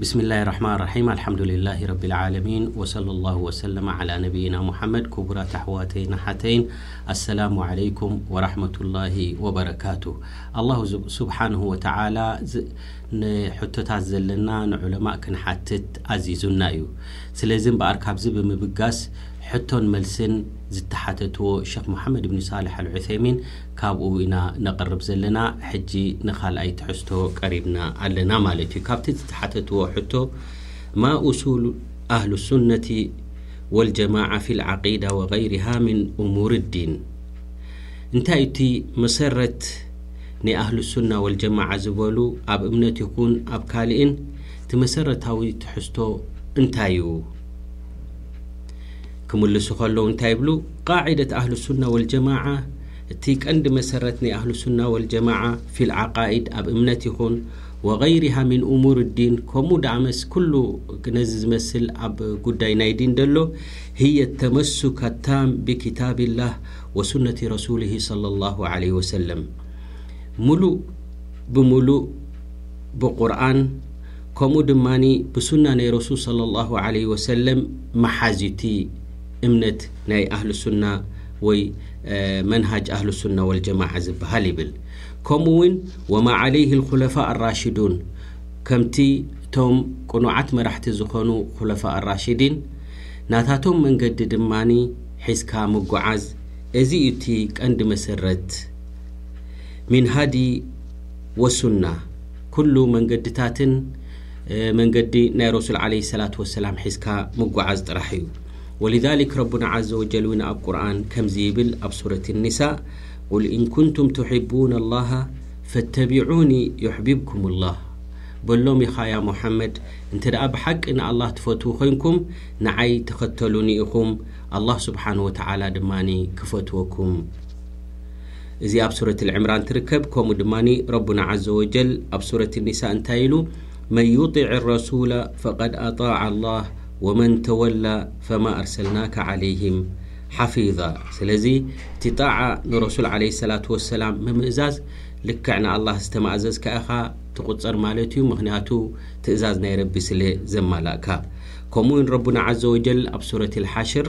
ብስምላህ ራሕማን ራሒም ኣልሓምዱሊላሂ ረቢል ዓለሚን ወሰለላሁ ወሰለመ ዓላ ነቢይና ሙሓመድ ኩቡራት ኣሕዋተይን ኣሓተይን ኣሰላሙ ዓለይኩም ወራሕመቱላሂ ወበረካቱ ኣላሁ ሱብሓነሁ ወተዓላ ንሕቶታት ዘለና ንዑለማእ ክንሓትት ኣዚዙና እዩ ስለዚ እምበኣር ካብዚ ብምብጋስ ሕቶን መልስን ዝተሓተትዎ ሸኽ ሙሓመድ ብኒ ሳልሕ ኣልዑሰይሚን ካብኡ ኢና ነቕርብ ዘለና ሕጂ ንካልኣይ ትሕዝቶ ቀሪብና ኣለና ማለት እዩ ካብቲ ዝተሓተትዎ ሕቶ ማ ኡሱል ኣህሉ ሱነቲ ወልጀማዓ ፊል ዓቂዳ ወገይሪሃ ምን ኡሙር ዲን እንታይ እዩ እቲ መሰረት ናይ ኣህሉ ሱና ወልጀማዓ ዝበሉ ኣብ እምነት ይኹን ኣብ ካልእን እቲ መሰረታዊ ትሕዝቶ እንታይ እዩ ክምልሱ ከለዉ እንታይ ይብሉ ቃዒደት ኣህሉ ሱና ወልጀማዓ፣ እቲ ቀንዲ መሰረት ናይ ኣህሉ ሱና ወልጀማዓ ፊል ዓቃኢድ ኣብ እምነት ይኹን ወገይሪሃ ሚን ኡሙር ዲን ከምኡ ደኣ መስ ኩሉ ነዚ ዝመስል ኣብ ጉዳይ ናይ ዲን ደሎ ህየ ተመሱክ ኣታም ቢኪታቢላህ ወሱነቲ ረሱሊሂ ሰለላሁ ዓለይሂ ወሰለም ሙሉእ ብሙሉእ ብቁርኣን ከምኡ ድማ ብሱና ናይ ረሱል ሰለላሁ ዓለይሂ ወሰለም ምሓዝ እዩ እቲ እምነት ናይ ኣህሉሱና ወይ መንሃጅ ኣህሉሱና ወልጀማዓ ዝበሃል ይብል። ከምኡ እውን ወማ ዓለይሂ ልኹለፋእ ኣራሽዱን ከምቲ እቶም ቅኑዓት መራሕቲ ዝኾኑ ኹለፋእ ኣራሽዲን ናታቶም መንገዲ ድማ ሒዝካ ምጉዓዝ እዚ እዩ እቲ ቀንዲ መሰረት ሚን ሃዲ ወሱና። ኩሉ መንገድታትን መንገዲ ናይ ረሱል ዓለይሂ ሰላቱ ወሰላም ሒዝካ ምጉዓዝ ጥራሕ እዩ። ወሊዛሊክ ረቡና ዓዘ ወጀል እውን ኣብ ቁርኣን ከምዚ ይብል ኣብ ሱረት ኒሳእ ቁል ኢን ኩንቱም ቱሒቡነ ኣላሃ ፈተቢዑኒ ዩሕቢብኩሙላህ በሎም ኢኻ ያ ሙሓመድ እንተድኣ ብሓቂ ንኣላህ ትፈትዉ ኮይንኩም ንዓይ ተኸተሉኒ ኢኹም ኣላህ ሱብሓነሁ ወተዓላ ድማ ክፈትወኩም እዚ ኣብ ሱረት ኣልዕምራን ትርከብ ከምኡ ድማ ረቡና ዓዘ ወጀል ኣብ ሱረት ኣኒሳእ እንታይ ኢሉ መን ዩጢዕ ኣረሱላ ፈቐድ ኣጣዕ ኣላህ ወመን ተወላ ፈማ ኣርሰልናከ ዓለይህም ሓፊዛ ስለዚ እቲ ጣዓ ንረሱል ዓለይሂ ሰላቱ ወሰላም ምምእዛዝ ልክዕ ንኣላህ ዝተማእዘዝካ ኢኻ ትቑፀር ማለት እዩ ምኽንያቱ ትእዛዝ ናይ ረቢ ስለ ዘማላእካ ከምኡ እውን ረቡና ዓዘ ወጀል ኣብ ሱረት ኣልሓሽር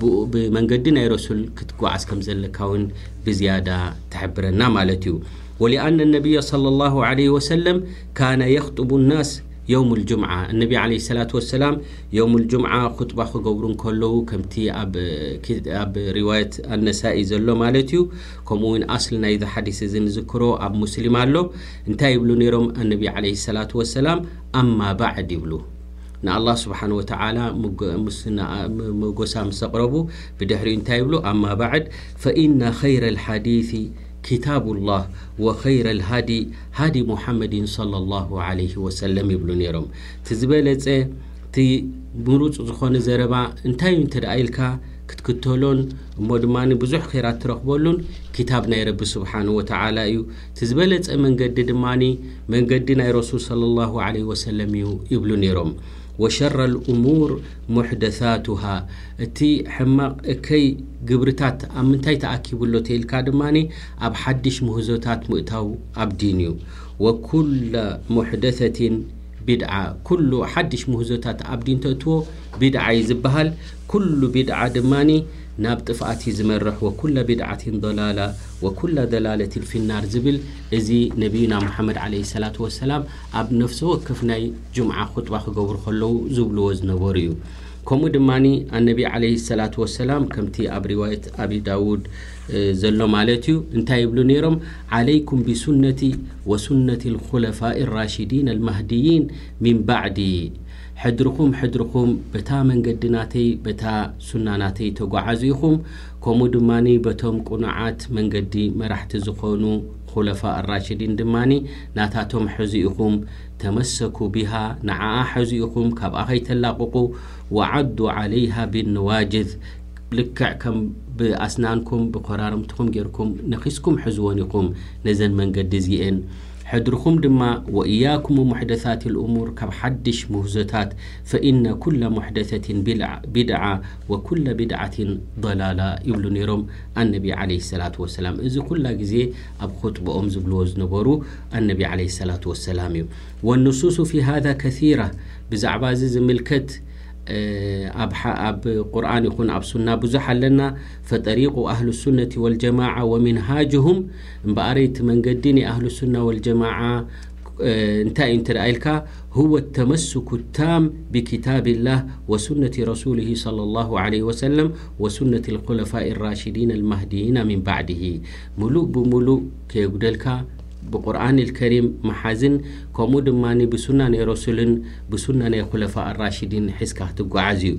ብኡ ብመንገዲ ናይ ረሱል ክትጓዓዝ ከም ዘለካ እውን ብዝያዳ ትሕብረና ማለት እዩ ወሊኣነ ነቢያ صለ ላሁ ለ ወሰለም ካነ የኽጡቡ ናስ ዮውም ልጅምዓ እነቢ ዓለ ሰላት ወሰላም ዮም ልጅምዓ ኹጥባ ክገብሩ እንከለዉ ከምቲ ኣብ ሪዋየት ኣነሳኢ ዘሎ ማለት እዩ ከምኡ ውን ኣስሊ ናይዚ ሓዲስ እዚ ንዝክሮ ኣብ ሙስሊም ኣሎ እንታይ ይብሉ ነይሮም ኣነቢ ዓለ ሰላት ወሰላም ኣማ ባዕድ ይብሉ ንኣላህ ስብሓን ወተዓላ ሞጎሳ ምስ ኣቕረቡ ብድሕሪኡ እንታይ ይብሉ ኣማ ባዕድ ፈኢነ ኸይረ ልሓዲት ክታቡ ላህ ወኸይረ ልሃዲ ሃዲ ሙሓመድን ለ ላሁ ዓለይህ ወሰለም ይብሉ ነይሮም እቲ ዝበለጸ እቲ ምሩፅ ዝኾነ ዘረባ እንታይ እዩ እንተ ደኣ ኢልካ ክትክተሎን እሞ ድማ ብዙሕ ኼራት ትረኽበሉን ክታብ ናይ ረቢ ስብሓን ወተዓላ እዩ እቲ ዝበለጸ መንገዲ ድማ መንገዲ ናይ ረሱል ሰለላሁ ዓለይሂ ወሰለም እዩ ይብሉ ነይሮም። ወሸረ ልእሙር ሙሕደሳቱሃ እቲ ሕማቕ እከይ ግብርታት ኣብ ምንታይ ተኣኪቡ ኣሎ ተኢልካ ድማ ኣብ ሓድሽ ምህዞታት ምእታው ኣብ ዲን እዩ። ወኩለ ሙሕደሰቲን ቢድዓ ኩሉ ሓድሽ ምህዞታት ኣብ ዲን ተእትዎ ቢድዓ እዩ ዝበሃል። ኩሉ ቢድዓ ድማ ናብ ጥፍኣቲ ዝመርሕ ወኩለ ቢድዓቲን ዶላላ ወኩለ ደላለቲን ፊናር ዝብል እዚ ነብዩና ሙሓመድ ዓለይሂ ሰላቱ ወሰላም ኣብ ነፍሰ ወከፍ ናይ ጁምዓ ኹጥባ ክገብሩ ከለዉ ዝብልዎ ዝነበሩ እዩ ከምኡ ድማኒ ኣነቢ ዓለይሂ ሰላቱ ወሰላም ከምቲ ኣብ ሪዋየት ኣቢ ዳውድ ዘሎ ማለት እዩ እንታይ ይብሉ ነይሮም ዓለይኩም ቢሱነቲ ወሱነቲ ልኹለፋኢ ራሺዲን ኣልማህድይን ሚን ባዕዲ ሕድርኹም ሕድርኹም በታ መንገዲ ናተይ በታ ሱና ናተይ ተጓዓዙ ኢኹም ከምኡ ድማ በቶም ቅኑዓት መንገዲ መራሕቲ ዝኾኑ ኹለፋእ ኣራሽዲን ድማ ናታቶም ሕዙ ኢኹም ተመሰኩ ቢሃ ንዓኣ ሕዙ ኢኹም ካብኣ ከይተላቕቑ ወዓዱ ዓለይሃ ቢንነዋጅዝ ልክዕ ከም ብኣስናንኩም ብኮራርምትኹም ጌርኩም ነኺስኩም ሕዝወን ኢኹም ነዘን መንገዲ እዚኤን ሕድርኹም ድማ ወእያኩም ወሙሕደሳት ልእሙር ካብ ሓድሽ ሙህዞታት ፈኢነ ኩለ ሙሕደሰቲን ቢድዓ ወኩለ ቢድዓቲን ዶላላ ይብሉ ነይሮም ኣነቢ ዓለይሂ ሰላቱ ወሰላም እዚ ኩላ ግዜ ኣብ ኹጥበኦም ዝብልዎ ዝነበሩ ኣነቢ ዓለይሂ ሰላቱ ወሰላም እዩ ወኑሱሱ ፊ ሃዛ ከሲራ ብዛዕባ እዚ ዝምልከት ኣብ ቁርኣን ይኹን ኣብ ሱና ብዙሕ ኣለና فطريق اهل السنة والجماعة ومنهاجهم مبقريت منقد ن أهل السنة والجماعة ن تل هو التمسك التام بكتاب الله وسنة رسوله صلى الله عليه وسلم وسنة الخلفاء الراشدين المهدين من بعده ملء بملؤ كدل بقرآن الكريم محزن كمو دمن بسنى ني رسل بسنى ني خلفاء الراشدين حزك تጓعز ي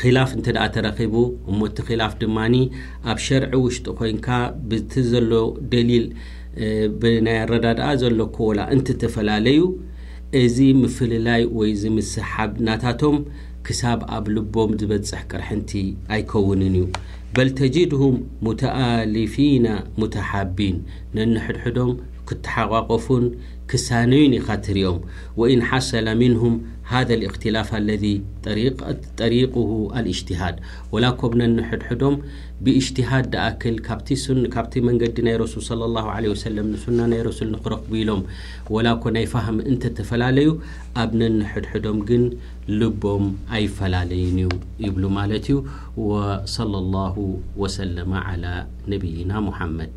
ኺላፍ እንተ ተረኺቡ እሞ እቲ ኺላፍ ድማ ኣብ ሸርዒ ውሽጢ ኮይንካ ብቲ ዘሎ ደሊል ብናይ ኣረዳድኣ ዘለኩ ወላ እንትተፈላለዩ እዚ ምፍልላይ ወይ እዚ ምስሕሓብ ናታቶም ክሳብ ኣብ ልቦም ዝበፅሕ ቅርሕንቲ ኣይከውንን እዩ በል ተጅድሁም ሙተኣሊፊነ ሙተሓቢን ነንሕድሕዶም ክተሓቛቖፉን ክሳነዩን ኢኻ ትሪኦም ወኢን ሓሰለ ምንሁም ሃዘ ልእክትላፍ ኣለዚ ጠሪቁሁ ኣልእጅትሃድ ወላኮ ብ ነንሕድሕዶም ብእጅትሃድ ድኣክል ካብቲ መንገዲ ናይ ረሱል ሰለላሁ ዓለይሂ ወሰለም ንሱና ናይ ረሱል ንክረክቡ ኢሎም ወላኮ ናይ ፋህም እንተተፈላለዩ ኣብ ነንሕድሕዶም ግን ልቦም ኣይፈላለይን እዩ ይብሉ ማለት እዩ ወሰለላሁ ወሰለመ ዓላ ነብይና ሙሓመድ